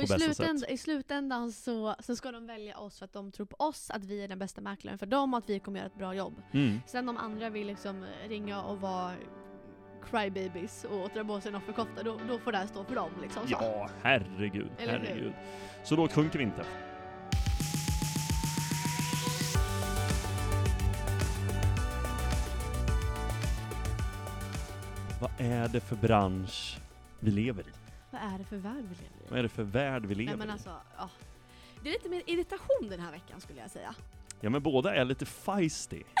i, bästa sätt. slutändan, i slutändan så, så ska de välja oss för att de tror på oss, att vi är den bästa mäklaren för dem och att vi kommer göra ett bra jobb. Mm. Sen om andra vill liksom ringa och vara crybabies och dra på sig en offerkofta, då, då får det här stå för dem liksom. Så. Ja, herregud, Eller hur? herregud. Så då sjunker vi inte. Vad är det för bransch vi lever i? Vad är det för värld vi lever i? Vad är det för värld vi lever Nej men alltså, ja. Det är lite mer irritation den här veckan skulle jag säga. Ja men båda är lite feisty.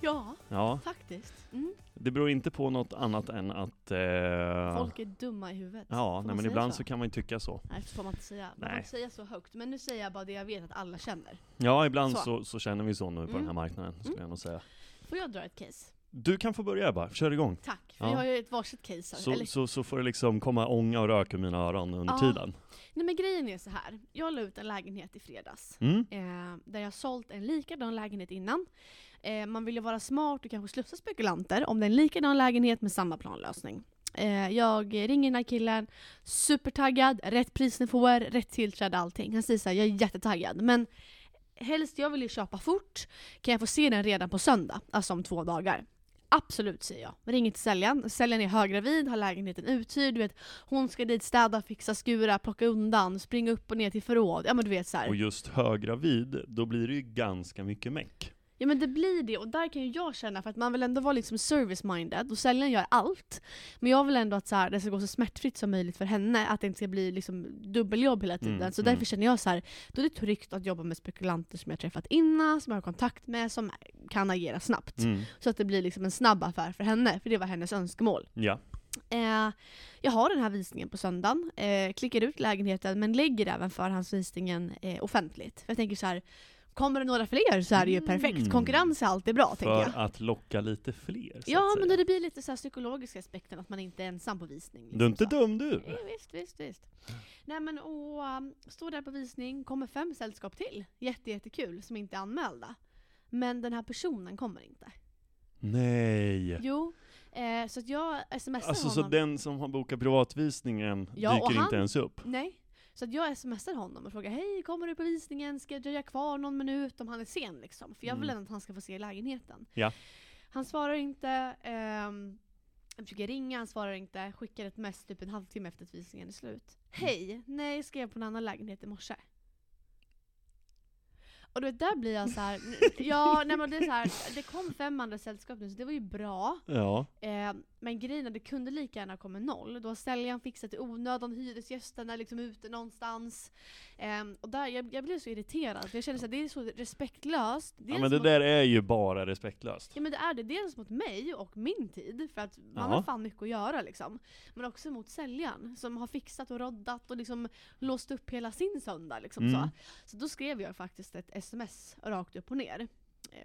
Ja, Ja, faktiskt. Mm. det beror inte på något annat än att... Eh, Folk är dumma i huvudet. Ja, Får nej, men ibland så kan man ju tycka så. Nej, så får man inte säga. Man får Nej. inte säga så högt. Men nu säger jag bara det jag vet att alla känner. Ja, ibland Så. så, så känner vi så nu på Mm. den här marknaden, skulle Mm. jag nog säga. Får jag dra ett case? Du kan få börja bara, kör igång. Tack, för Ja. jag har ju ett varsitt case här. Så, Eller, så, så får det liksom komma ånga och rök ur mina öron under Ja. tiden. nej men grejen är så här. Jag la ut en lägenhet i fredags. Mm? Eh, där jag sålt en likadan lägenhet innan. Eh, man vill ju vara smart och kanske slussa spekulanter om det är en likadan lägenhet med samma planlösning. Eh, jag ringer den här killen, supertaggad, rätt prisnivåer, rätt tillträde, allting. Han säger såhär, jag är jättetaggad. Men helst, jag vill ju köpa fort. Kan jag få se den redan på söndag? Alltså om två dagar. Absolut säger jag. Ringer till säljaren. Säljaren är höggravid, har lägenheten uthyrd. Du vet, hon ska dit städa, fixa, skura, plocka undan, springa upp och ner till förråd. Ja men du vet så här. Och just höggravid, då blir det ju ganska mycket meck. Ja men det blir det, och där kan ju jag känna, för att man vill ändå vara liksom service-minded, och säljaren gör allt. Men jag vill ändå att så här, det ska gå så smärtfritt som möjligt för henne, att det inte ska bli liksom dubbeljobb hela tiden. Mm, så mm. därför känner jag så här, då är det tryggt att jobba med spekulanter som jag har träffat innan, som jag har kontakt med, som kan agera snabbt. Mm. Så att det blir liksom en snabb affär för henne, för det var hennes önskemål. Ja. Eh, jag har den här visningen på söndagen, eh, klickar ut lägenheten men lägger även förhandsvisningen eh, offentligt. För jag tänker så här. Kommer det några fler så är det ju perfekt. Mm. Konkurrens är alltid bra tänker jag. För att locka lite fler, så Ja, att men säga. det blir lite så här psykologiska aspekten att man inte är ensam på visning. liksom Du är inte så. dum du! Nej, visst, visst, visst. Nej men och um, står där på visning, kommer fem sällskap till. Jätte, jättekul, som inte är anmälda. Men den här personen kommer inte. Nej! Jo, eh, så att jag smsar Alltså så honom. den som har bokat privatvisningen Ja, och dyker han- inte ens upp? Nej. Så att jag smsar honom och frågar hej, kommer du på visningen? Ska jag dröja kvar någon minut om han är sen liksom? För jag vill Mm. ändå att han ska få se lägenheten. Ja. Han svarar inte. ehm, jag försöker ringa, han svarar inte. Skickar ett mess typ en halvtimme efter att visningen är slut. Mm. Hej, nej jag skrev på en annan lägenhet i morse. Och du vet, där blir jag så här. ja nej men det är så här, det kom fem andra sällskap nu så det var ju bra. Ja. Eh, men grejen är, det kunde lika gärna komma noll. Då har säljaren fixat i onödan, hyresgästen är liksom ute någonstans. Eh, och där, jag, jag blev så irriterad, för jag kände att det är så respektlöst. ja Dels men det mot, där är ju bara respektlöst. ja men det är det, dels mot mig och min tid, för att man Ja. har fan mycket att göra liksom. Men också mot säljaren, som har fixat och roddat och liksom låst upp hela sin söndag. Liksom, Mm. så. så då skrev jag faktiskt ett sms rakt upp och ner.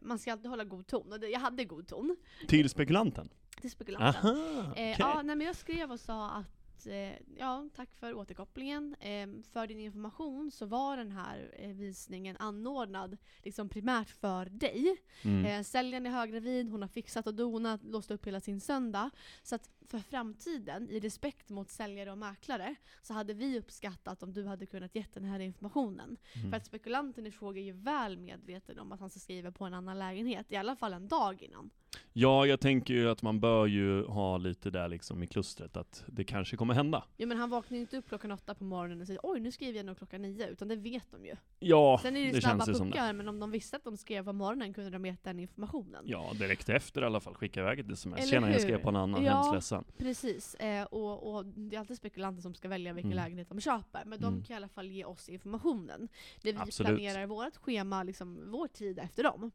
Man ska alltid hålla god ton, och jag hade god ton Till spekulanten? till spekulanten. Aha! Eh, okej. ja, nej, men jag skrev och sa att eh, ja, tack för återkopplingen. Eh, för din information så var den här eh, visningen anordnad liksom primärt för dig. Mm. Säljaren är höggravid, hon har fixat och donat, låst upp hela sin söndag. Så att för framtiden, i respekt mot säljare och mäklare, så hade vi uppskattat om du hade kunnat ge den här informationen. Mm. För att spekulanten i fråga är ju väl medveten om att han ska skriva på en annan lägenhet, i alla fall en dag innan. Ja, jag tänker ju att man bör ju ha lite där liksom i klustret, att det kanske kommer hända. Ja men han vaknar ju inte upp klockan åtta på morgonen och säger oj nu skriver jag nog klockan nio, utan det vet de ju. Ja, Sen är det ju det snabba känns ju som det. puckar, men om de visste att de skrev på morgonen kunde de gett den informationen. Ja, direkt efter i alla fall, skicka iväg ett sms. Tjena, jag skrev på en annan, Ja. hemskt ledsen. Precis, eh, och, och det är alltid spekulanter som ska välja vilken Mm. lägenhet de köper, men de Mm. kan i alla fall ge oss informationen. Där vi Absolut. planerar vårt schema, liksom vår tid efter dem.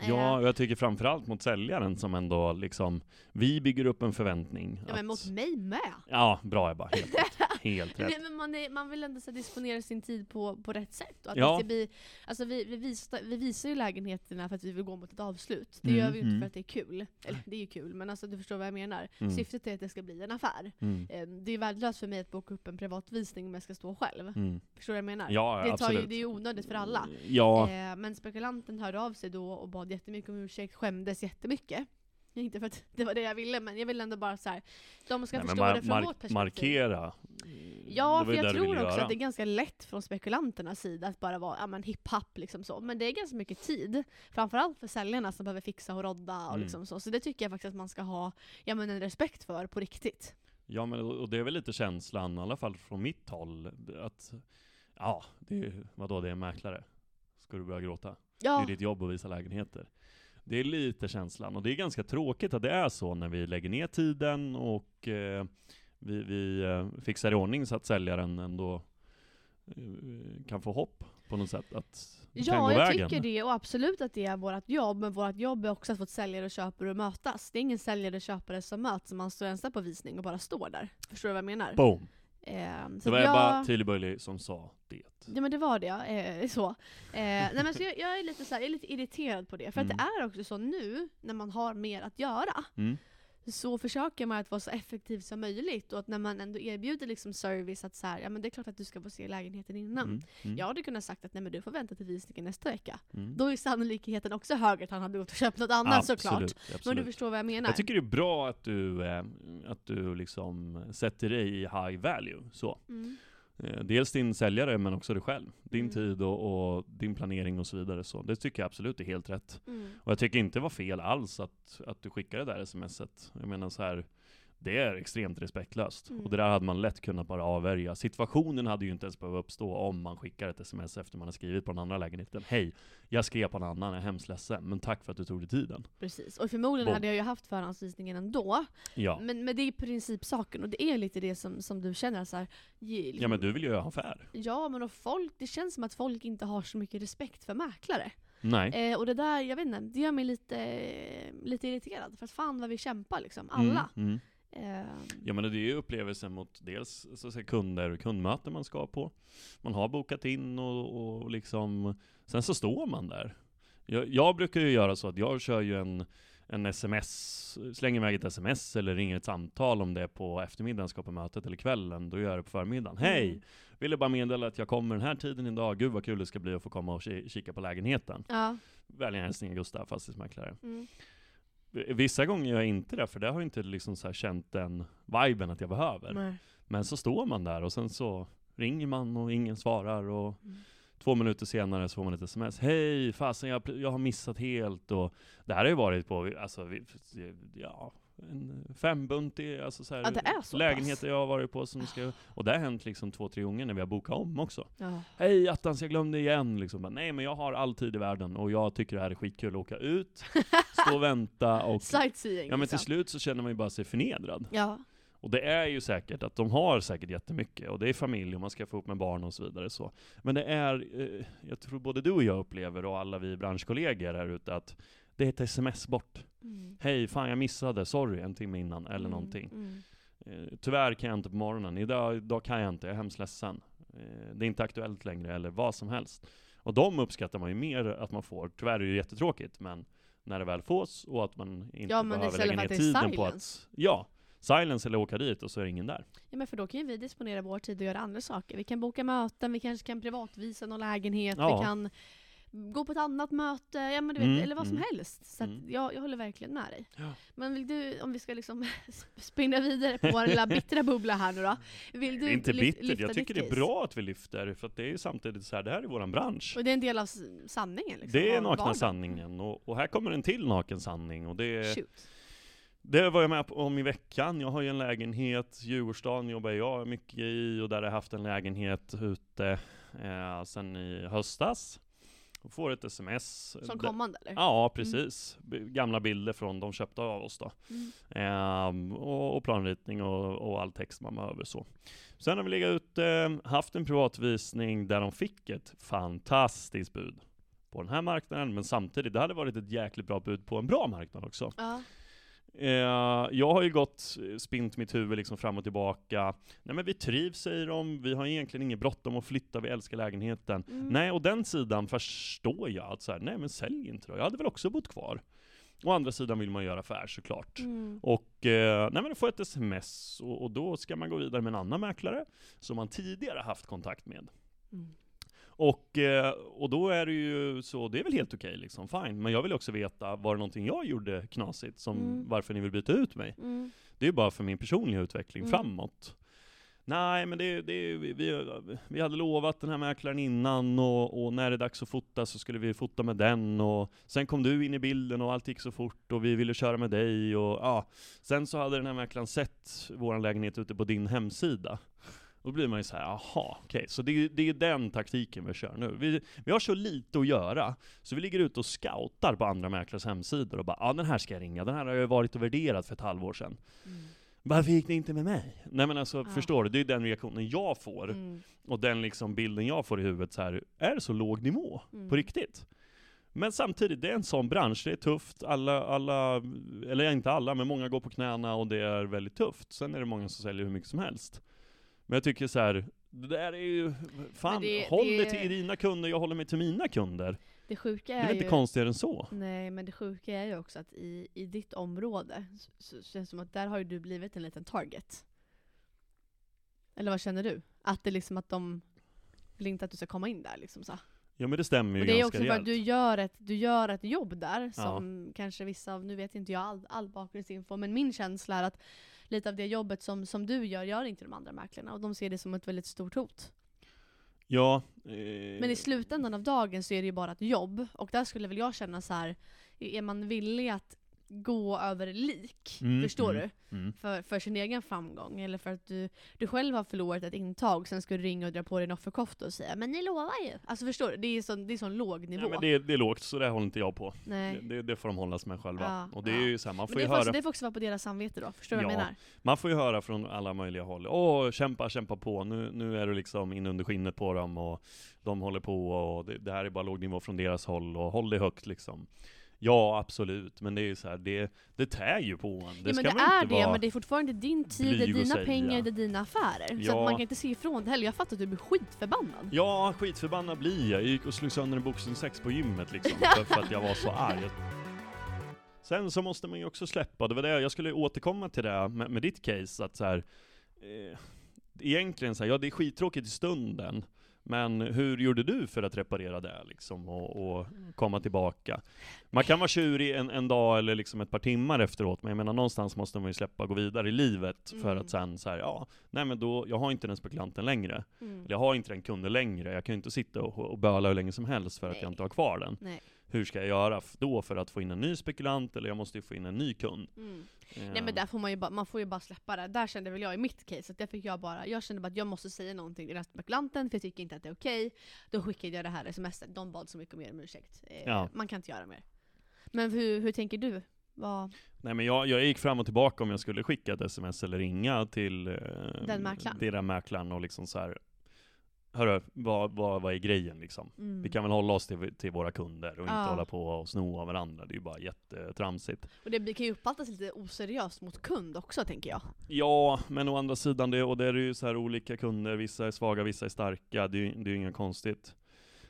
Eh, Ja, och jag tycker framförallt mot säljaren som ändå liksom, vi bygger upp en förväntning. ja men att- mot mig med! Ja, bra Ebba. Helt. Helt rätt. Nej, men man, är, man vill ändå så disponera sin tid på, på rätt sätt. Och att Ja. det bli, alltså vi, vi, visar, vi visar ju lägenheterna för att vi vill gå mot ett avslut. Det Mm, gör vi ju inte mm. för att det är kul. Eller det är ju kul, men alltså du förstår vad jag menar. Mm. Syftet är att det ska bli en affär. Mm. Eh, Det är värdelöst för mig att boka upp en privatvisning om jag ska stå själv. Mm. Förstår du vad jag menar? Ja, det, tar ju, det är ju onödigt för alla. Ja, Eh, men spekulanten hörde av sig då och bad jättemycket om ursäkt, skämdes jättemycket. Inte för att det var det jag ville, men jag vill ändå bara så här. de ska Nej, förstå det från vårt perspektiv. Markera. Ja, för jag ville tror också göra. att det är ganska lätt från spekulanternas sida att bara vara ja, men hiphop liksom så. Men det är ganska mycket tid. Framförallt för säljarna som behöver fixa och rodda och Mm. liksom så. Så det tycker jag faktiskt att man ska ha ja, men en respekt för på riktigt. Ja, men och det är väl lite känslan, i alla fall från mitt håll, att ja, det är vadå, det är en mäklare. Ska du börja gråta? Det är Ja, ditt jobb att visa lägenheter. Det är lite känslan, och det är ganska tråkigt att det är så när vi lägger ner tiden och eh, vi, vi eh, fixar i ordning så att säljaren ändå eh, kan få hopp på något sätt att det kan gå ja jag vägen. tycker det och absolut att det är vårt jobb. Men vårt jobb är också att få säljare och köpare att mötas. Det är ingen säljare och köpare som möts man står ensam på visning och bara står där. Förstår du vad jag menar? Boom! Så Det var att jag... bara jag- Tilly som sa det. Ja men det var det eh, så. Eh, nej, men så jag, jag, är lite så här, jag är lite irriterad på det, för att Mm. det är också så nu, när man har mer att göra, Mm. Så försöker man att vara så effektiv som möjligt, och att när man ändå erbjuder liksom service att så här, ja men det är klart att du ska få se lägenheten innan. Mm. Mm. Jag hade kunnat sagt att nej men du får vänta till visningen nästa vecka. Mm. Då är sannolikheten också högre att han hade gått och köpt något annat såklart. Absolut, Men absolut. du förstår vad jag menar? Jag tycker det är bra att du, eh, att du liksom sätter dig i high value. Så. mm. Eh, dels din säljare men också dig själv. Din Mm. tid och, och din planering och så vidare. Så det tycker jag absolut är helt rätt. Mm. Och jag tycker inte det var fel alls att, att du skickade det där smset. Jag menar så här. Det är extremt respektlöst. Mm. Och det där hade man lätt kunnat bara avvärja. Situationen hade ju inte ens behövt uppstå om man skickar ett sms efter man har skrivit på den andra lägenheten. Hej, jag skrev på en annan, jag är hemskt ledsen, men tack för att du tog dig tiden. Precis, och förmodligen Boom. hade jag ju haft förhandsvisningen ändå. Ja. Men, men det är i princip saken, och det är lite det som, som du känner så här, liksom, ja men du vill ju göra affär. Ja, men och folk, det känns som att folk inte har så mycket respekt för mäklare. Nej. Eh, och det där, jag vet inte, det gör mig lite, lite irriterad. För att fan vad vi kämpar liksom, alla. Mm, mm. Ja men det är ju upplevelsen mot dels så att säga, kunder, kundmöten man ska på. Man har bokat in och, och liksom, sen så står man där. Jag, jag brukar ju göra så att jag kör ju en, en sms, slänger iväg ett sms eller ringer ett samtal om det på eftermiddagen, ska på mötet eller kvällen, då gör jag det på förmiddagen. Hej! Mm. Ville bara meddela att jag kommer den här tiden idag, gud vad kul det ska bli att få komma och ki- kika på lägenheten. ja. Vänliga hälsningar Gustav, fastighetsmäklare. Mm. Vissa gånger gör jag inte det, för det har jag inte liksom så här känt den viben att jag behöver. Nej. Men så står man där och sen så ringer man och ingen svarar och Mm. två minuter senare så får man ett sms. Hej, fasen jag, jag har missat helt och det här har ju varit på, alltså, vi- ja, en fembuntig, alltså så här, Ja, det är så lägenheter jag har varit på som ska, och det har hänt liksom två, tre gånger när vi har bokat om också. Ja. Hej attans, jag glömde igen liksom. Bara, Nej men jag har all tid i världen och jag tycker det här är skitkul att åka ut, stå och vänta och Sightseeing. Ja men till liksom. slut så känner man ju bara sig förnedrad. Ja. Och det är ju säkert att de har säkert jättemycket, och det är familj och man ska få upp med barn och så vidare så. Men det är, eh, jag tror både du och jag upplever, och alla vi branschkollegor här ute, att det är ett sms bort. Mm. Hej, fan jag missade, sorry, en timme innan, eller Mm, någonting. Mm. Eh, tyvärr kan jag inte på morgonen, idag, idag kan jag inte, jag är hemskt ledsen. Eh, det är inte aktuellt längre, eller vad som helst. Och de uppskattar man ju mer att man får, tyvärr är det ju jättetråkigt, men när det väl fås, och att man inte Ja, behöver lägga ner tiden på silence. att, ja, silence eller åka dit och så är det ingen där. Ja men för då kan ju vi disponera vår tid och göra andra saker. Vi kan boka möten, vi kanske kan privatvisa någon lägenhet, Ja. vi kan gå på ett annat möte, ja men du vet, Mm, eller vad som mm. helst. Så Mm. jag, jag håller verkligen med dig. Ja. Men vill du, om vi ska liksom spinna vidare på vår lilla bittra bubbla här nu då. Vill du är inte bittert, lyfta jag tycker det är bra att vi lyfter, för det är ju samtidigt så här, det här är våran bransch. Och det är en del av sanningen liksom. Det är nakna vardagen. sanningen, och, och här kommer en till naken sanning, och det, Shoot. det var jag med om i veckan. Jag har ju en lägenhet, Djurgårdsstaden jobbar jag mycket i, och där har jag haft en lägenhet ute eh, sen i höstas. Och får ett sms. Som kommande eller? Ja, precis. B- Gamla bilder från de köpta av oss då. Mm. Ehm, och, och planritning och, och all text man behöver så. Sen har vi legat ute, haft en privatvisning där de fick ett fantastiskt bud på den här marknaden, men samtidigt, det hade varit ett jäkligt bra bud på en bra marknad också. Ja. Eh, jag har ju gått, eh, spint mitt huvud liksom fram och tillbaka. Nej men vi trivs säger de, vi har egentligen inget bråttom att flytta, vi älskar lägenheten. Mm. Nej, och den sidan förstår jag att så här, nej men sälj inte då, jag hade väl också bott kvar. Å andra sidan vill man göra affär såklart. Mm. Och eh, nej men då får jag ett sms, och, och då ska man gå vidare med en annan mäklare, som man tidigare haft kontakt med. Mm. Och, eh, och då är det ju så, det är väl helt okej liksom, fine. Men jag vill också veta, var det någonting jag gjorde knasigt, som Mm. varför ni vill byta ut mig? Mm. Det är ju bara för min personliga utveckling Mm. framåt. Nej, men det, det, vi, vi, vi hade lovat den här mäklaren innan och, och när det är dags att fota så skulle vi fota med den och sen kom du in i bilden och allt gick så fort och vi ville köra med dig och ja. Sen så hade den här mäklaren sett vår lägenhet ute på din hemsida. Och då blir man ju såhär, jaha, okej, så det, det är den taktiken vi kör nu. Vi, vi har så lite att göra, så vi ligger ute och scoutar på andra mäklares hemsidor och bara, ja den här ska jag ringa, den här har ju varit och värderat för ett halvår sedan. Mm. Varför gick ni inte med mig? Nej men alltså, Ja. förstår du? Det är den reaktionen jag får, Mm. och den liksom bilden jag får i huvudet så här. är det så låg nivå? Mm. På riktigt? Men samtidigt, det är en sån bransch, det är tufft, alla, alla, eller inte alla, men många går på knäna och det är väldigt tufft. Sen är det många som säljer hur mycket som helst. Men jag tycker så här. det där är ju, fan, det- håll det- dig till dina kunder, jag håller mig till mina kunder. Det sjuka Det är, är väl inte ju... konstigare än så? Nej, men det sjuka är ju också att i, i ditt område så, så känns det som att där har ju du blivit en liten target. Eller vad känner du? Att det liksom att de vill inte att du ska komma in där liksom så. Ja men det stämmer ju Och det är ganska också för att du gör ett, du gör ett jobb där som kanske vissa av, nu vet inte jag all, all bakgrundsinfo, men min känsla är att lite av det jobbet som, som du gör, gör inte de andra mäklarna och de ser det som ett väldigt stort hot. Ja. Eh, Men i slutändan av dagen så är det ju bara ett jobb, och där skulle väl jag känna så här är man villig att gå över lik, Mm, förstår mm. du? mm. För, för sin egen framgång, eller för att du, du själv har förlorat ett intag, sen ska du ringa och dra på dig en offerkofta och säga 'Men ni lovar ju' Alltså förstår du? Det är sån, det är sån låg nivå. Ja, men det, det är lågt, så det håller inte jag på. Nej. Det, det, det får de hållas med själva. Ja, och det ja. är ju så här, man Men får det ju får, också, höra det får också vara på deras samvete då, förstår du vad jag Ja. menar? Man får ju höra från alla möjliga håll. Åh, kämpa, kämpa på. Nu, nu är du liksom in under skinnet på dem och de håller på och det, det här är bara låg nivå från deras håll och håll det högt liksom. Ja, absolut. Men det är så här, det, det tär ju på en. Det ja, men ska det man är inte det, vara... men det är fortfarande din tid, det är dina pengar, det är dina affärer. Så Ja. att man kan inte se ifrån det heller. Jag fattar att du blir skitförbannad. Ja, skitförbannad blir jag. Jag gick och slog sönder en boxningssex på gymmet liksom, för, för att jag var så arg. Sen så måste man ju också släppa, det var det, jag skulle återkomma till det med, med ditt case, att så här, eh, egentligen så här, ja det är skittråkigt i stunden, men hur gjorde du för att reparera det liksom, och, och komma tillbaka? Man kan vara tjurig en, en dag eller liksom ett par timmar efteråt, men jag menar någonstans måste man ju släppa och gå vidare i livet, för Mm. att sen så här, ja, nej men då, jag har inte den spekulanten längre. Mm. Eller Jag har inte den kunden längre, jag kan ju inte sitta och, och böla hur länge som helst för att Nej. jag inte har kvar den. Nej. Hur ska jag göra då för att få in en ny spekulant, eller jag måste ju få in en ny kund? Mm. Eh, Nej men där får man ju man får ju bara släppa det. Där kände väl jag i mitt case att det fick jag bara, jag kände bara att jag måste säga någonting till den här spekulanten för jag tycker inte att det är okej. Då skickade jag det här smset, de bad så mycket mer om ursäkt. Eh, Ja. Man kan inte göra mer. Men hur, hur tänker du? Vad, Nej men jag, jag gick fram och tillbaka om jag skulle skicka ett sms eller ringa till eh, Den mäklaren. mäklaren och liksom så här. Hörru, vad, vad, vad är grejen liksom? mm. Vi kan väl hålla oss till, till våra kunder och inte Ja. hålla på och sno av varandra, det är ju bara jättetramsigt. Och det kan ju uppfattas lite oseriöst mot kund också tänker jag. Ja, men å andra sidan, det, och det är ju så här olika kunder, vissa är svaga, vissa är starka, det är ju det är ju inget konstigt.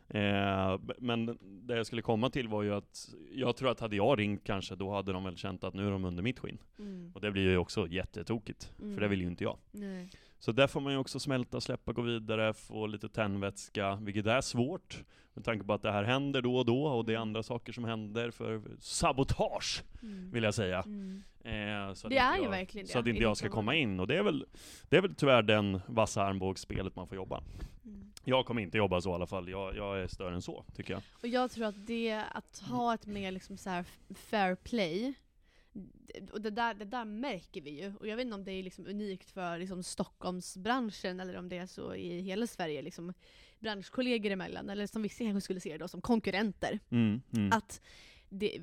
Eh, men det jag skulle komma till var ju att, jag tror att hade jag ringt kanske, då hade de väl känt att nu är de under mitt skinn. Mm. Och det blir ju också jättetokigt, Mm. för det vill ju inte jag. Nej. Så där får man ju också smälta, släppa, gå vidare, få lite tändvätska, vilket är svårt. Med tanke på att det här händer då och då, och det är andra saker som händer för sabotage, Mm. vill jag säga. Mm. Eh, så Det är ju jag, verkligen det, Så att inte jag ska komma in, och det är väl, det är väl tyvärr den vassa armbågsspelet man får jobba. Mm. Jag kommer inte jobba så i alla fall, jag, jag är större än så, tycker jag. Och jag tror att det, att ha ett mer liksom så fair play, och det där, det där märker vi ju. Och jag vet inte om det är liksom unikt för liksom Stockholmsbranschen eller om det är så i hela Sverige, liksom branschkollegor emellan, eller som vissa kanske skulle se det då, som konkurrenter. Mm, mm. Att det,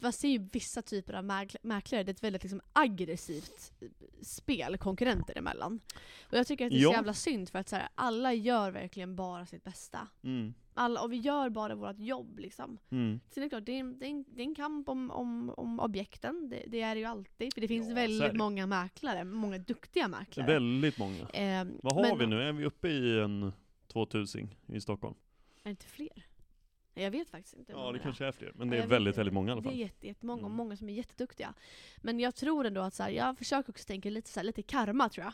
man ser ju vissa typer av mäkl- mäklare, det är ett väldigt liksom aggressivt spel konkurrenter emellan. Och jag tycker att det är så jävla synd för att så här, alla gör verkligen bara sitt bästa. Mm, Alla, och vi gör bara vårt jobb liksom. mm. Sen är det klart, det är, en- det är, en, det är en kamp om, om, om objekten, det, det är det ju alltid. För det finns Ja, väldigt många mäklare, många duktiga mäklare. Väldigt många. Eh, Vad har men- vi nu? Är vi uppe i en 2000 i Stockholm? Är det inte fler? Jag vet faktiskt inte. Ja, det kanske är fler, men det är väldigt, väldigt många i alla Det är fall. jätte, jättemånga, och Mm. många som är jätteduktiga. Men jag tror ändå att så här, jag försöker också tänka lite, så här, lite karma tror jag.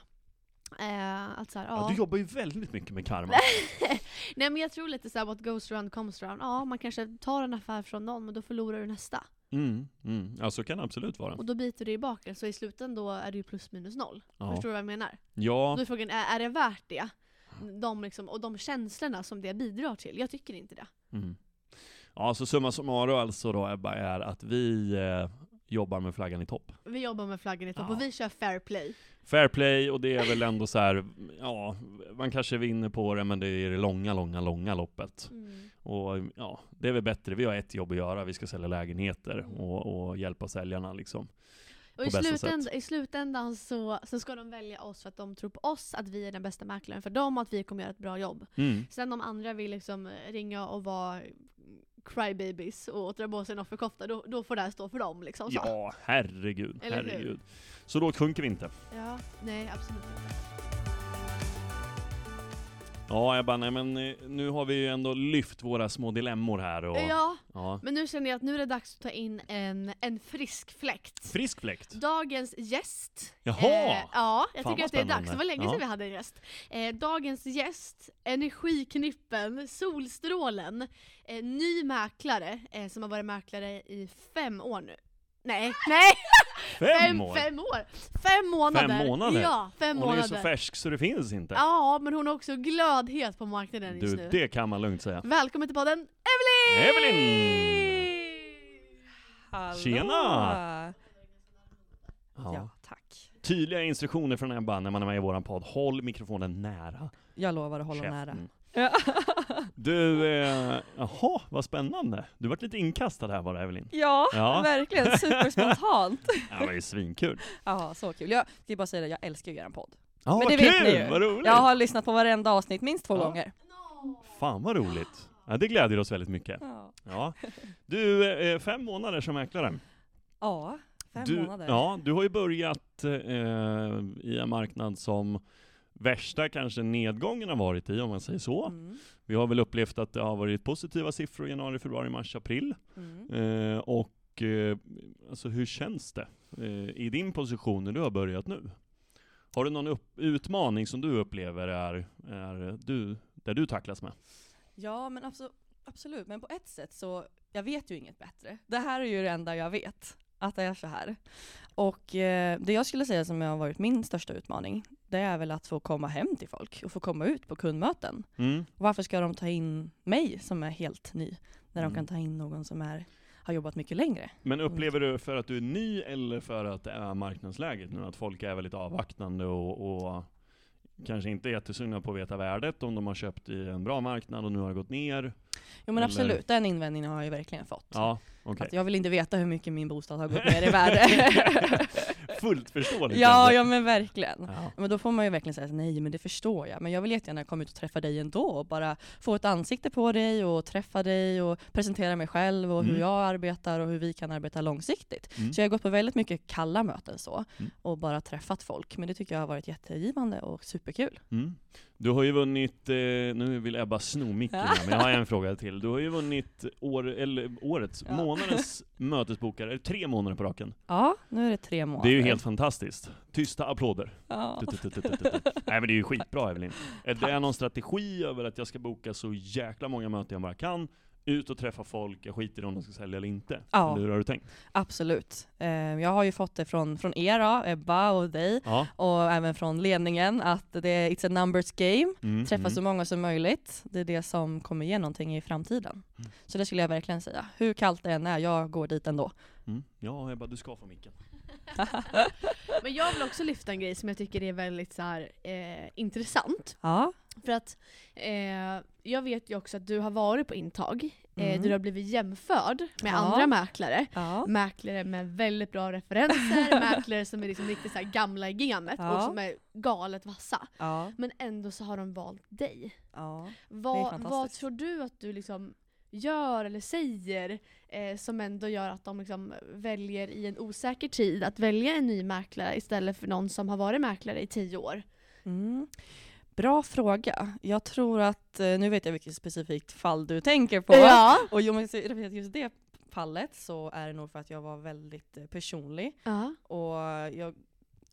Eh, att så här, Ja, ja. du jobbar ju väldigt mycket med karma. Nej men jag tror lite såhär what goes around comes around. Ja, man kanske tar en affär från någon men då förlorar du nästa. Mm, mm. Ja, så kan det absolut vara. Och då biter det i baken, så i slutändan då är det ju plus minus noll. Ja. Förstår du vad jag menar? Ja, Då är frågan, är, är det värt det? De liksom, och de känslorna som det bidrar till? Jag tycker inte det. mm. Ja, så summa summarum alltså då Ebba, är att vi eh, jobbar med flaggan i topp. Vi jobbar med flaggan i topp Ja. och vi kör fair play. Fair play, och det är väl ändå så här, ja, man kanske vinner på det, men det är det långa, långa, långa loppet. Och ja, det är väl bättre, vi har ett jobb att göra, vi ska sälja lägenheter Mm. och, och hjälpa säljarna liksom. Och i, slutändan, i slutändan så, så ska de välja oss för att de tror på oss, att vi är den bästa mäklaren för dem och att vi kommer göra ett bra jobb. Mm. Sen om andra vill liksom ringa och vara crybabies och dra på sig en offerkofta, då, då får det här stå för dem liksom. Så. Ja, herregud, Eller hur? herregud. Så då sjunker vi inte. ja, nej absolut inte. Ja, Ebba, nej men eh, nu har vi ju ändå lyft våra små dilemmor här och... Ja, ja. men nu känner jag att nu är det dags att ta in en, en frisk fläkt. Frisk fläkt. Dagens gäst. Jaha! Eh, ja, jag Fan, tycker att det är dags. Det var länge Ja. sedan vi hade en gäst. Eh, dagens gäst, Energiknippen, Solstrålen, eh, ny mäklare eh, som har varit mäklare i fem år nu. Nej, nej! Fem år? Fem år! Fem månader! Fem månader? Ja, fem Hon månader. är så färsk så det finns inte. Ja, men hon är också glödhet på marknaden just du, nu. det kan man lugnt säga. Välkommen till podden, Evelyn! Evelyn! Hallå! Tjena! Ja. Ja. tack. Tydliga instruktioner från Ebba när man är med i våran podd. Håll mikrofonen nära Jag lovar att hålla nära. käften. Ja. Du, eh, jaha, vad spännande. Du vart lite inkastad här bara Evelyn. ja, Ja. verkligen. Superspontant. Ja, det var ju svinkul. Ja, så kul. Jag ska bara säga det, jag älskar ju er podd. Ja, Men vad det vet kul! ni ju. Vad roligt! Jag har lyssnat på varenda avsnitt minst två Ja. gånger. Fan vad roligt. Ja, det glädjer oss väldigt mycket. Ja, Ja. Du, eh, fem månader som mäklare. ja fem du, månader. Ja, du har ju börjat eh, i en marknad som värsta kanske nedgången har varit i, om man säger så. Mm, Vi har väl upplevt att det har varit positiva siffror i januari, februari, mars, april. mm. Eh, och eh, alltså hur känns det eh, i din position när du har börjat nu? Har du någon upp- utmaning som du upplever är, är du, där du tacklas med? Ja, men abso- absolut. Men på ett sätt så, jag vet ju inget bättre. Det här är ju det enda jag vet, att det är så här. Och eh, det jag skulle säga som har varit min största utmaning, det är väl att få komma hem till folk och få komma ut på kundmöten. Mm. Varför ska de ta in mig som är helt ny, när Mm. de kan ta in någon som är, har jobbat mycket längre? Men upplever du för att du är ny eller för att det är marknadsläget nu? Att folk är väldigt avvaktande och, och kanske inte jättesugna på att veta värdet om de har köpt i en bra marknad och nu har gått ner? Jo men Eller- absolut, den invändningen har jag ju verkligen fått. Ja, okej. Att jag vill inte veta hur mycket min bostad har gått ner i värde. Fullt förståeligt. ja, ja men verkligen. ja. Men då får man ju verkligen säga nej men det förstår jag. Men jag vill jättegärna komma ut och träffa dig ändå och bara få ett ansikte på dig och träffa dig och presentera mig själv och hur Mm. jag arbetar och hur vi kan arbeta långsiktigt. Mm. Så jag har gått på väldigt mycket kalla möten så Mm. och bara träffat folk. Men det tycker jag har varit jättegivande och superkul. Du har ju vunnit, eh, nu vill Ebba sno micken här, men jag har en fråga till. Du har ju vunnit år, eller, årets, Ja. månadens mötesbokare, tre månader på raken. Ja, nu är det tre månader. Det är ju helt fantastiskt. Tysta applåder. Ja. Nej men det är ju skitbra Evelyn. Är det någon strategi över att jag ska boka så jäkla många möten jag bara kan, ut och träffa folk, jag skiter i om de ska sälja eller inte? Ja. Eller hur har du tänkt? Absolut. Eh, jag har ju fått det från, från er då, Ebba och dig Ja. och även från ledningen att det är it's a numbers game. Mm, Träffa mm. så många som möjligt. Det är det som kommer ge någonting i framtiden. Mm. Så det skulle jag verkligen säga. Hur kallt det än är, jag går dit ändå. Mm. Ja Ebba, du ska få micken. Men jag vill också lyfta en grej som jag tycker är väldigt så här, eh, intressant. Ja. För att eh, jag vet ju också att du har varit på intag, eh, Mm. du har blivit jämförd med Ja. andra mäklare. Ja. Mäklare med väldigt bra referenser, mäklare som är liksom riktigt så gamla i gamet Ja. och som är galet vassa. Men ändå så har de valt dig. Vad, vad tror du att du liksom gör eller säger eh, som ändå gör att de liksom väljer i en osäker tid att välja en ny mäklare istället för någon som har varit mäklare i tio år? Mm. Bra fråga. Jag tror att, eh, nu vet jag vilket specifikt fall du tänker på. Ja. Och om jag ser just det fallet så är det nog för att jag var väldigt eh, personlig ja. och jag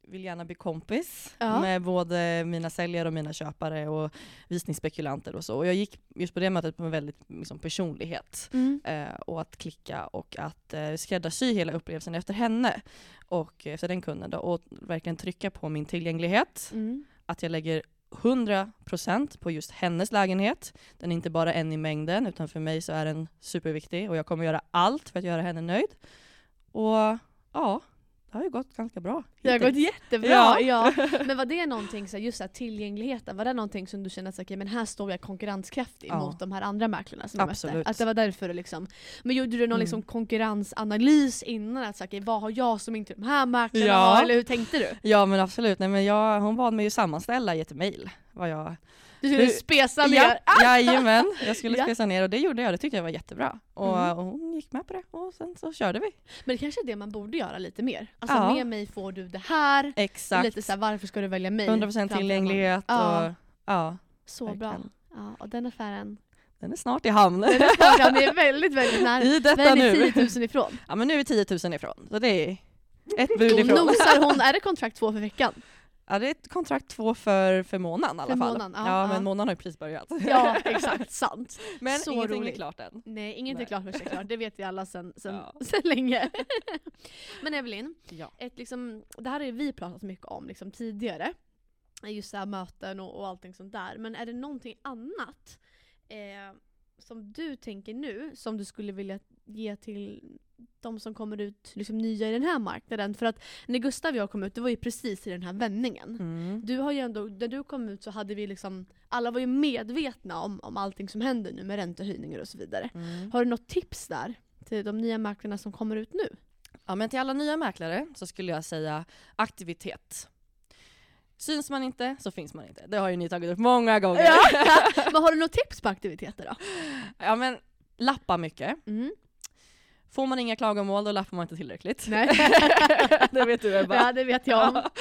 vill gärna bli kompis Ja. med både mina säljare och mina köpare och visningsspekulanter och så. Och jag gick just på det mötet med väldigt liksom, personlighet Mm. eh, och att klicka och att eh, skräddarsy hela upplevelsen efter henne och efter den kunden då, och verkligen trycka på min tillgänglighet, Mm. att jag lägger 100% på just hennes lägenhet. Den är inte bara en i mängden utan för mig så är den superviktig och jag kommer göra allt för att göra henne nöjd. Och ja, det har ju gått ganska bra. Det har gått jättebra. Ja. Ja. Men var det någonting, så just så här, tillgängligheten, var det någonting som du kände att okay, men här står jag konkurrenskraftig Ja. mot de här andra mäklarna som Absolut. mötte? Att det var därför liksom, men gjorde du någon Mm. liksom konkurrensanalys innan? Att, så, okay, vad har jag som inte de här mäklarna Ja. har? Eller hur tänkte du? Ja men absolut, Nej, men jag, hon bad mig ju sammanställa i ett mejl vad jag Du skulle spesa ner? Ja, jajamän, jag skulle Ja. spesa ner och det gjorde jag, det tyckte jag var jättebra. Och, Mm. och hon gick med på det och sen så körde vi. Men det kanske är det man borde göra lite mer. Alltså Ja. med mig får du det här. Exakt, Lite så här, varför ska du välja mig? 100% framför någon? tillgänglighet Ja. och ja, Så verkligen. bra. Ja, och den affären, den är snart i hamn. den är, snart- det är väldigt, väldigt nära. I detta Men är nu. 10 000 ifrån. Ja men nu är vi 10 000 ifrån, så det är ett bud ifrån. nosar hon, är det kontrakt två för veckan? Ja det är ett kontrakt två för, för månaden i alla För fall. månaden, ja, ja, men månaden har ju precis börjat. Ja, exakt, sant. men så ingenting roligt. är klart än. Nej, inget är klart är klart, det vet vi alla sen, sen, Ja. sen länge. Men Evelyn, Ja. ett liksom, det här har vi pratat mycket om liksom, tidigare. Just så möten och, och allting sånt där. Men är det någonting annat eh, som du tänker nu som du skulle vilja ge till de som kommer ut liksom, nya i den här marknaden? För att när Gustav och jag kom ut, det var ju precis i den här vändningen. Mm. Du har ju ändå, när du kom ut så hade vi liksom, alla var ju medvetna om, om allting som händer nu med räntehöjningar och så vidare. Mm. Har du något tips där till de nya mäklarna som kommer ut nu? Ja men till alla nya mäklare så skulle jag säga aktivitet. Syns man inte så finns man inte. Det har ju ni tagit upp många gånger. Ja. Men har du något tips på aktiviteter då? Ja men lappa mycket. Mm. Får man inga klagomål då lappar man inte tillräckligt. Nej. det vet du Ebba. Ja det vet jag. Ja.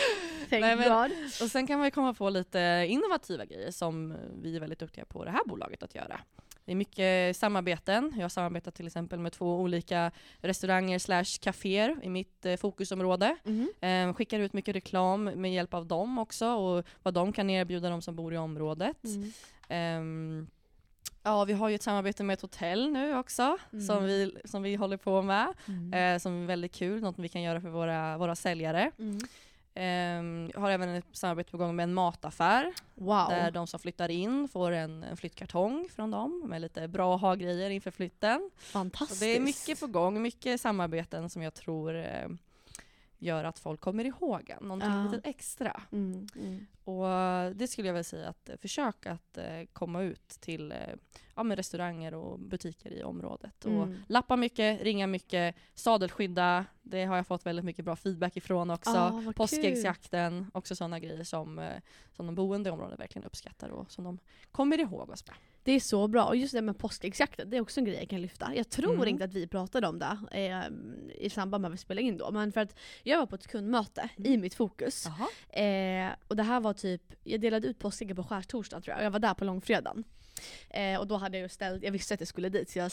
Nej, men-. Och sen kan man ju komma på lite innovativa grejer som vi är väldigt duktiga på det här bolaget att göra. Det är mycket samarbeten. Jag har samarbetat till exempel med två olika restauranger slash kaféer i mitt eh, fokusområde. Eh, skickar ut mycket reklam med hjälp av dem också och vad de kan erbjuda de som bor i området. Mm. Ehm, ja, vi har ju ett samarbete med ett hotell nu också Mm. som, vi, som vi håller på med. Mm. Eh, som är väldigt kul, något vi kan göra för våra, våra säljare. Ehm, jag har även ett samarbete på gång med en mataffär Wow. där de som flyttar in får en, en flyttkartong från dem med lite bra ha-grejer inför flytten. Så Fantastiskt. det är mycket på gång, mycket samarbeten som jag tror eh, gör att folk kommer ihåg en, någonting Ja. lite extra. Mm. Mm. Och det skulle jag väl säga att eh, försök att eh, komma ut till eh, ja, med restauranger och butiker i området. Och Mm. lappa mycket, ringa mycket, sadelskydda, det har jag fått väldigt mycket bra feedback ifrån också. Ah. Påskäggsjakten, också sådana grejer som, eh, som de boende i området verkligen uppskattar och som de kommer ihåg oss med. Det är så bra. Och just det med påskäggsjakten, det är också en grej jag kan lyfta. Jag tror Mm. inte att vi pratade om det eh, i samband med att vi spelade in då. Men för att jag var på ett kundmöte i mitt fokus. Eh, och det här var typ, jag delade ut påskägg på skärtorsdagen tror jag. Jag var där på långfredagen. Eh, och då hade jag ju ställt, jag visste att jag skulle dit så jag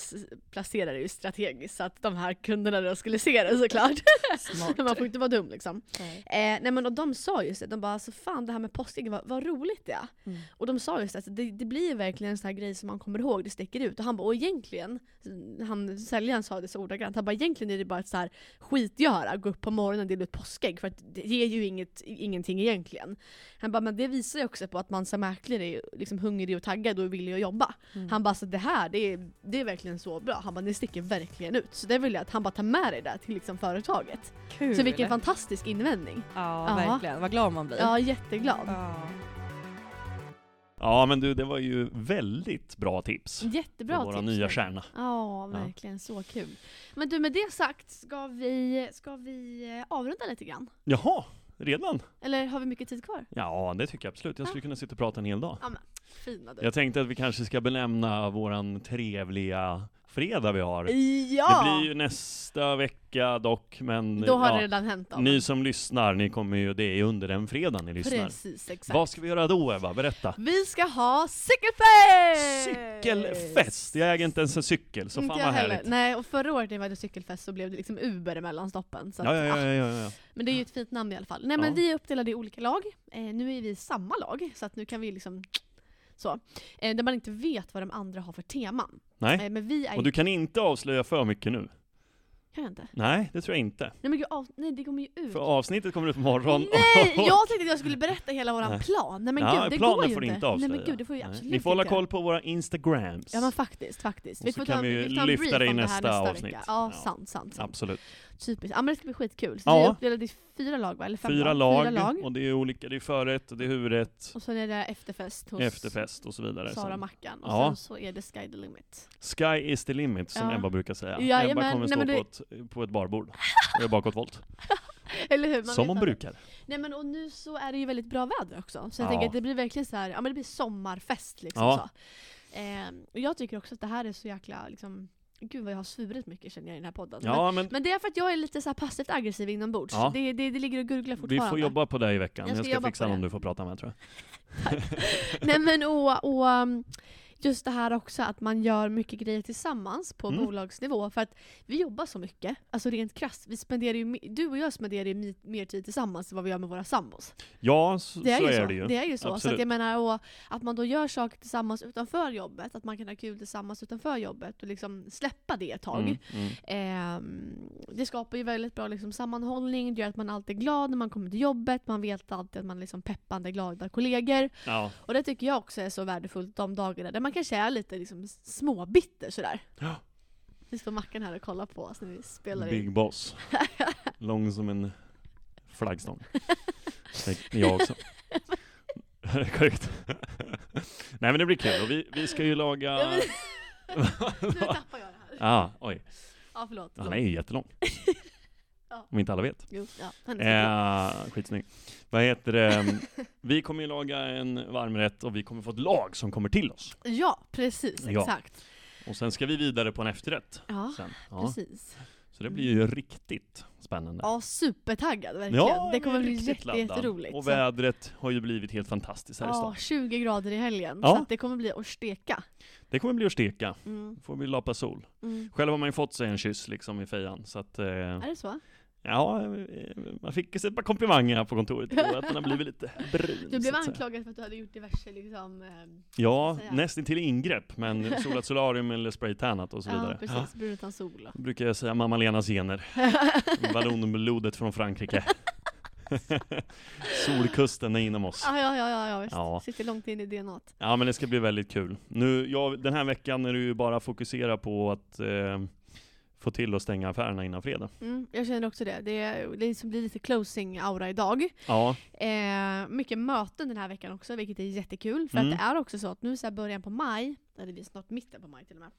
placerade ju strategiskt så att de här kunderna då skulle se det såklart. Smart. Man får inte vara dum liksom. Nej. Eh, nej men och de sa just det, de bara alltså fan det här med påskägg, vad, vad roligt det är. Mm. Och de sa just alltså, det, det blir verkligen en sån här grej som man kommer ihåg, det sticker ut. Och han bara, och egentligen, han, säljaren sa det så ordagrant, han bara egentligen är det bara ett så här skitgöra, gå upp på morgonen och dela ut påskägg för att det ger ju inget, ingenting egentligen. Han bara, men det visar ju också på att man som mäklare är liksom hungrig och taggad och att jobba. Mm. Han bara, så det här det är, det är verkligen så bra. Han bara, det sticker verkligen ut. Så det vill jag att han bara tar med dig där till liksom företaget. Kul! Så vilken fantastisk invändning. Ja, Ja. verkligen. Vad glad man blir. Ja, jätteglad. Ja. Ja men du, det var ju väldigt bra tips. Jättebra våra tips. nya Fredrik. stjärna. Ja, verkligen. Så kul. Men du, med det sagt, ska vi, ska vi eh, avrunda lite grann? Jaha, redan? Eller har vi mycket tid kvar? Ja, det tycker jag absolut. Jag skulle kunna sitta och prata en hel dag. Fina du. Jag tänkte att vi kanske ska benämna våran trevliga fredag vi har. Ja! Det blir ju nästa vecka dock, men Då har ja, det redan hänt då. ni som lyssnar, ni kommer ju, det är under den fredagen ni lyssnar. Precis, exakt. Vad ska vi göra då Eva? Berätta. Vi ska ha cykelfest! Cykelfest! Jag äger inte ens en cykel, så Inte fan vad härligt. Nej, och förra året när vi hade cykelfest så blev det liksom Uber mellan stoppen. Så Ja, ja, ja, ah, ja, ja. Men det är ju ett fint namn i alla fall. Nej men vi är uppdelade i olika lag. Eh, nu är vi i samma lag, så att nu kan vi liksom så. Eh, där man inte vet vad de andra har för teman. Nej, Eh, men vi är och du kan inte avslöja för mycket nu. Kan jag inte? Nej, det tror jag inte. Nej men gud, av... nej det kommer ju ut. För avsnittet kommer ut på morgon. Nej! Jag tänkte att jag skulle berätta hela våran Nej. plan. Nej men ja, gud, det går ju får du inte. inte avslöja. Nej men gud, det får vi Nej. absolut Ni får hålla inte koll på våra instagrams. Ja men faktiskt, faktiskt. Och så får kan ta, vi ju får ta lyfta det i här nästa avsnitt. vecka. Ja, Ja. sant, sant, sant. Absolut. Typiskt. Ja men det ska bli skitkul. Så Ja. vi är uppdelade i fyra lag va? Eller fem Fyra lag, Fyra lag. och det är olika, det är förrätt, och det är huvudrätt, Och sen är det efterfest hos efterfest och så vidare. Sara. Mackan. Och Ja. sen så är det Sky the limit. Sky is the limit, som Ja. Ebba brukar säga. Jajamän, Ebba kommer nej, stå det- på, ett, på ett barbord och göra bakåtvolt. Eller hur? Man Som hon brukar. Nej men och nu så är det ju väldigt bra väder också. Så jag Ja. tänker att det blir verkligen så här, ja men det blir sommarfest liksom Ja. så. Ehm, och jag tycker också att det här är så jäkla liksom, gud vad jag har svurit mycket känner jag i den här podden. Men, Ja, men men det är för att jag är lite så här passivt aggressiv inombords. Ja. Det, det, det ligger och gurglar vi fortfarande. får jobba på det i veckan. Jag Jag ska ska, jobba fixa någon du får prata med tror jag. Nej men och, och um, just det här också att man gör mycket grejer tillsammans på Mm. bolagsnivå. För att vi jobbar så mycket, alltså rent krasst. Vi spenderar ju, du och jag spenderar ju mer tid tillsammans än vad vi gör med våra sambos. Ja, så, Det är, så ju är så. det ju. Det är ju så. Så att jag menar, att man då gör saker tillsammans utanför jobbet, att man kan ha kul tillsammans utanför jobbet och liksom släppa det ett tag. Mm, mm. Ehm, det skapar ju väldigt bra liksom, sammanhållning, det gör att man alltid är glad när man kommer till jobbet, man vet alltid att man är liksom peppande, glada kollegor. Ja. Och det tycker jag också är så värdefullt de dagarna där man kanske är lite liksom, småbitter sådär. Ja. Nu står Mackan här och kollar på oss när vi spelar Big in. boss. Lång som en flaggstång. Jag också. Korrekt. Nej men det blir kul och vi, vi ska ju laga... Ja, men- Nu tappar jag det här. Ja, oj. Ja förlåt. Han förlåt. är ju jättelång. Ja. Om inte alla vet. Jo, ja. Eh, skitsnygg. Vad heter det? Vi kommer ju laga en varmrätt och vi kommer få ett lag som kommer till oss. Ja, precis. Ja. Exakt. Och sen ska vi vidare på en efterrätt. Ja. Ja. precis. Så det blir ju riktigt spännande. Ja, supertaggad verkligen. Ja, det kommer bli riktigt jätte, jätteroligt. Och Så- vädret har ju blivit helt fantastiskt här i Ja, stan. 20 grader i helgen. Ja. Så det kommer bli att steka. Det kommer bli att steka. Mm. Får vi lapa sol. Mm. Själv har man ju fått sig en kyss liksom i fejan, så att eh, Är det så? Ja, eh, man fick ett par komplimanger här på kontoret igår, att den har blivit lite brun. Du blev anklagad för att du hade gjort diverse liksom... ehm, Ja, nästan till ingrepp, men solat solarium eller spraytannat och så vidare. Ja, precis. Brun utan sol. Brukar jag säga mamma Lenas gener. Ballonblodet från Frankrike. Solkusten är inom oss. Ja, ja, ja, ja, ja, visst. Ja. Sitter långt in i DNA. Ja men det ska bli väldigt kul. Nu, jag, den här veckan är det ju bara fokusera på att eh, få till att stänga affärerna innan fredag. Mm, jag känner också det. Det, liksom blir lite closing-aura idag. Ja, Eh, mycket möten den här veckan också, vilket är jättekul. För Mm. att det är också så att nu så här början på maj, eller det är snart mitten på maj till och med,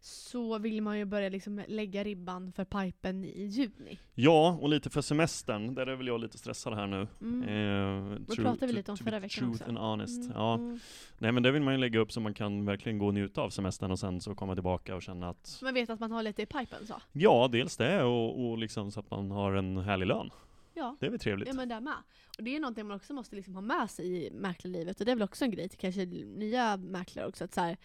så vill man ju börja liksom lägga ribban för pipen i juni. ja, och lite för semestern, där är väl jag lite stressad här nu. Mm. Eh, Det true- pratade vi lite om förra veckan Truth också. and honest. Mm, Ja. mm. Nej men det vill man ju lägga upp så man kan verkligen gå och njuta av semestern och sen så komma tillbaka och känna att Man vet att man har lite i pipen så. Ja, dels det och, och liksom så att man har en härlig lön. Ja. Det är väl trevligt. Ja men det med. Och det är någonting man också måste liksom ha med sig i mäklarlivet och det är väl också en grej till kanske nya mäklare också. Att så här,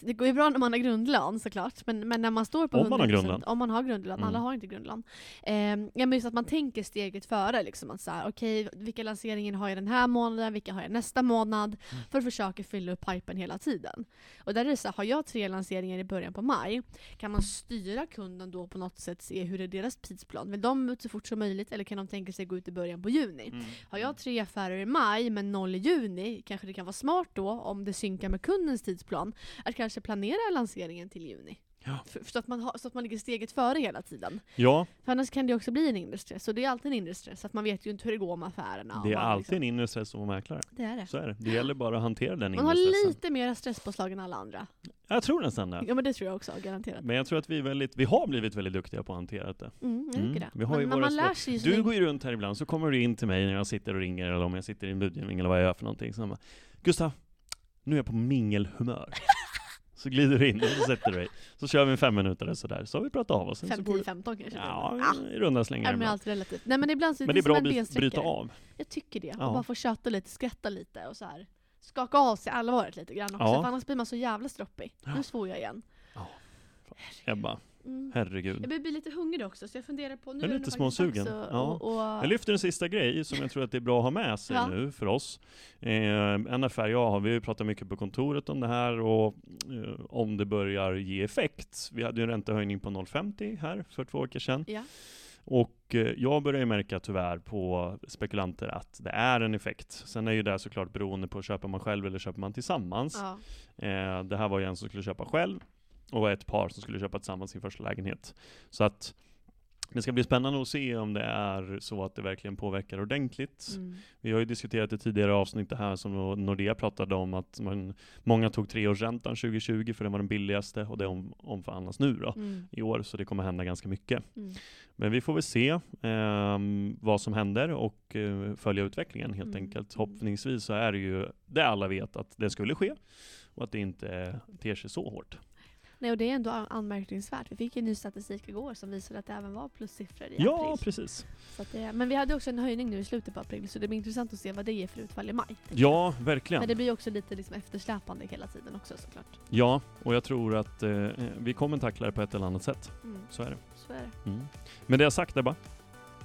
det går ju bra när man har grundlön såklart, men, men när man står på Om man har 100%, grundlön. Om man har grundlön, alla Mm. har inte grundlön. Eh, ja, men just att man tänker steget före. Liksom, att så här, okej, vilka lanseringar har jag den här månaden, vilka har jag nästa månad? Mm. För att försöka fylla upp pipen hela tiden. Och där är det så här, har jag tre lanseringar i början på maj, kan man styra kunden då på något sätt, se hur är deras tidsplan? Vill de ut så fort som möjligt eller kan de tänka sig gå ut i början på juni? Mm. Har jag tre affärer i maj men noll i juni, kanske det kan vara smart då, om det synkar med kundens tidsplan, att kanske planera lanseringen till juni. Ja. För, så, att man har, så att man ligger steget före hela tiden. Ja, För annars kan det också bli en inre stress, och det är alltid en inre stress, att man vet ju inte hur det går med affärerna. det är man alltid en liksom, inre stress som mäklare. Det är det. Så är det. Det gäller bara att hantera den Man inre har stressen. lite mer stresspåslag än alla andra. Jag tror nästan det. Ja men det tror jag också, garanterat. Men jag tror att vi, är väldigt, vi har blivit väldigt duktiga på att hantera det. Mm, jag Mm, det. vi har ju men, man lär sig Du går ju runt här ibland, så kommer du in till mig när jag sitter och ringer, eller om jag sitter i en budgivning eller vad jag gör för någonting. Så jag bara, Gustav, nu är jag på mingelhumör. Så glider du in och så sätter du dig. Så kör vi en fem minuter sådär, så har vi pratat av oss. Sen så 5, går 10, det- 15 kanske. Ja, Ah, i runda slängar Ja, men allt relativt. Nej men ibland så Men det är bra som att en bryta av. Jag tycker det. Ja. Och bara få köta lite, skratta lite och så här. Skaka av sig allvaret lite grann också, Ja. för annars blir man så jävla stroppig. Ja. Nu svor jag igen. Ebba, Mm. herregud. Jag börjar bli lite hungrig också, så jag funderar på... Nu Jag är lite småsugen. Ja. Och, och, Jag lyfter en sista grej som jag tror att det är bra att ha med sig Ja. nu för oss. Eh, NFR, ja, har vi har ju pratat mycket på kontoret om det här och eh, om det börjar ge effekt. Vi hade ju en räntehöjning på 0,50 här för två veckor sedan. ja. Och eh, jag börjar ju märka tyvärr på spekulanter att det är en effekt. Sen är ju det såklart beroende på, köper man själv eller köper man tillsammans? Ja. Eh, det här var ju en som skulle köpa själv och ett par som skulle köpa tillsammans sin första lägenhet. Så att det ska bli spännande att se om det är så att det verkligen påverkar ordentligt. Mm. Vi har ju diskuterat i tidigare avsnitt det här som Nordea pratade om att man, många tog treårsräntan 2020 för den var den billigaste och det om, omförhandlas nu då Mm. i år så det kommer hända ganska mycket. Mm. Men vi får väl se ehm, vad som händer och eh, följa utvecklingen helt Mm. enkelt. Hoppningsvis så är det ju det alla vet att det skulle ske och att det inte ter sig så hårt. Nej, och det är ändå an- anmärkningsvärt. Vi fick ju ny statistik igår som visade att det även var plussiffror i Ja, april. precis. Så att det, men vi hade också en höjning nu i slutet på april, så det blir intressant att se vad det ger för utfall i maj. Ja, verkligen. Men det blir också lite liksom eftersläpande hela tiden också såklart. Ja, och jag tror att eh, vi kommer tackla det på ett eller annat sätt. Mm. Så är det. Så är det. Mm. Men det jag sagt Ebba,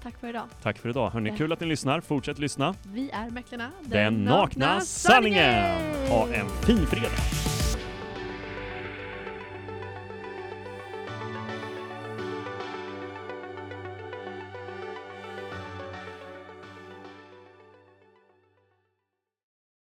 Tack för idag. tack för idag. Hörni, Ja. kul att ni lyssnar. Fortsätt lyssna. Vi är Mäklarna. Den nakna sanningen! Ha en fin fredag!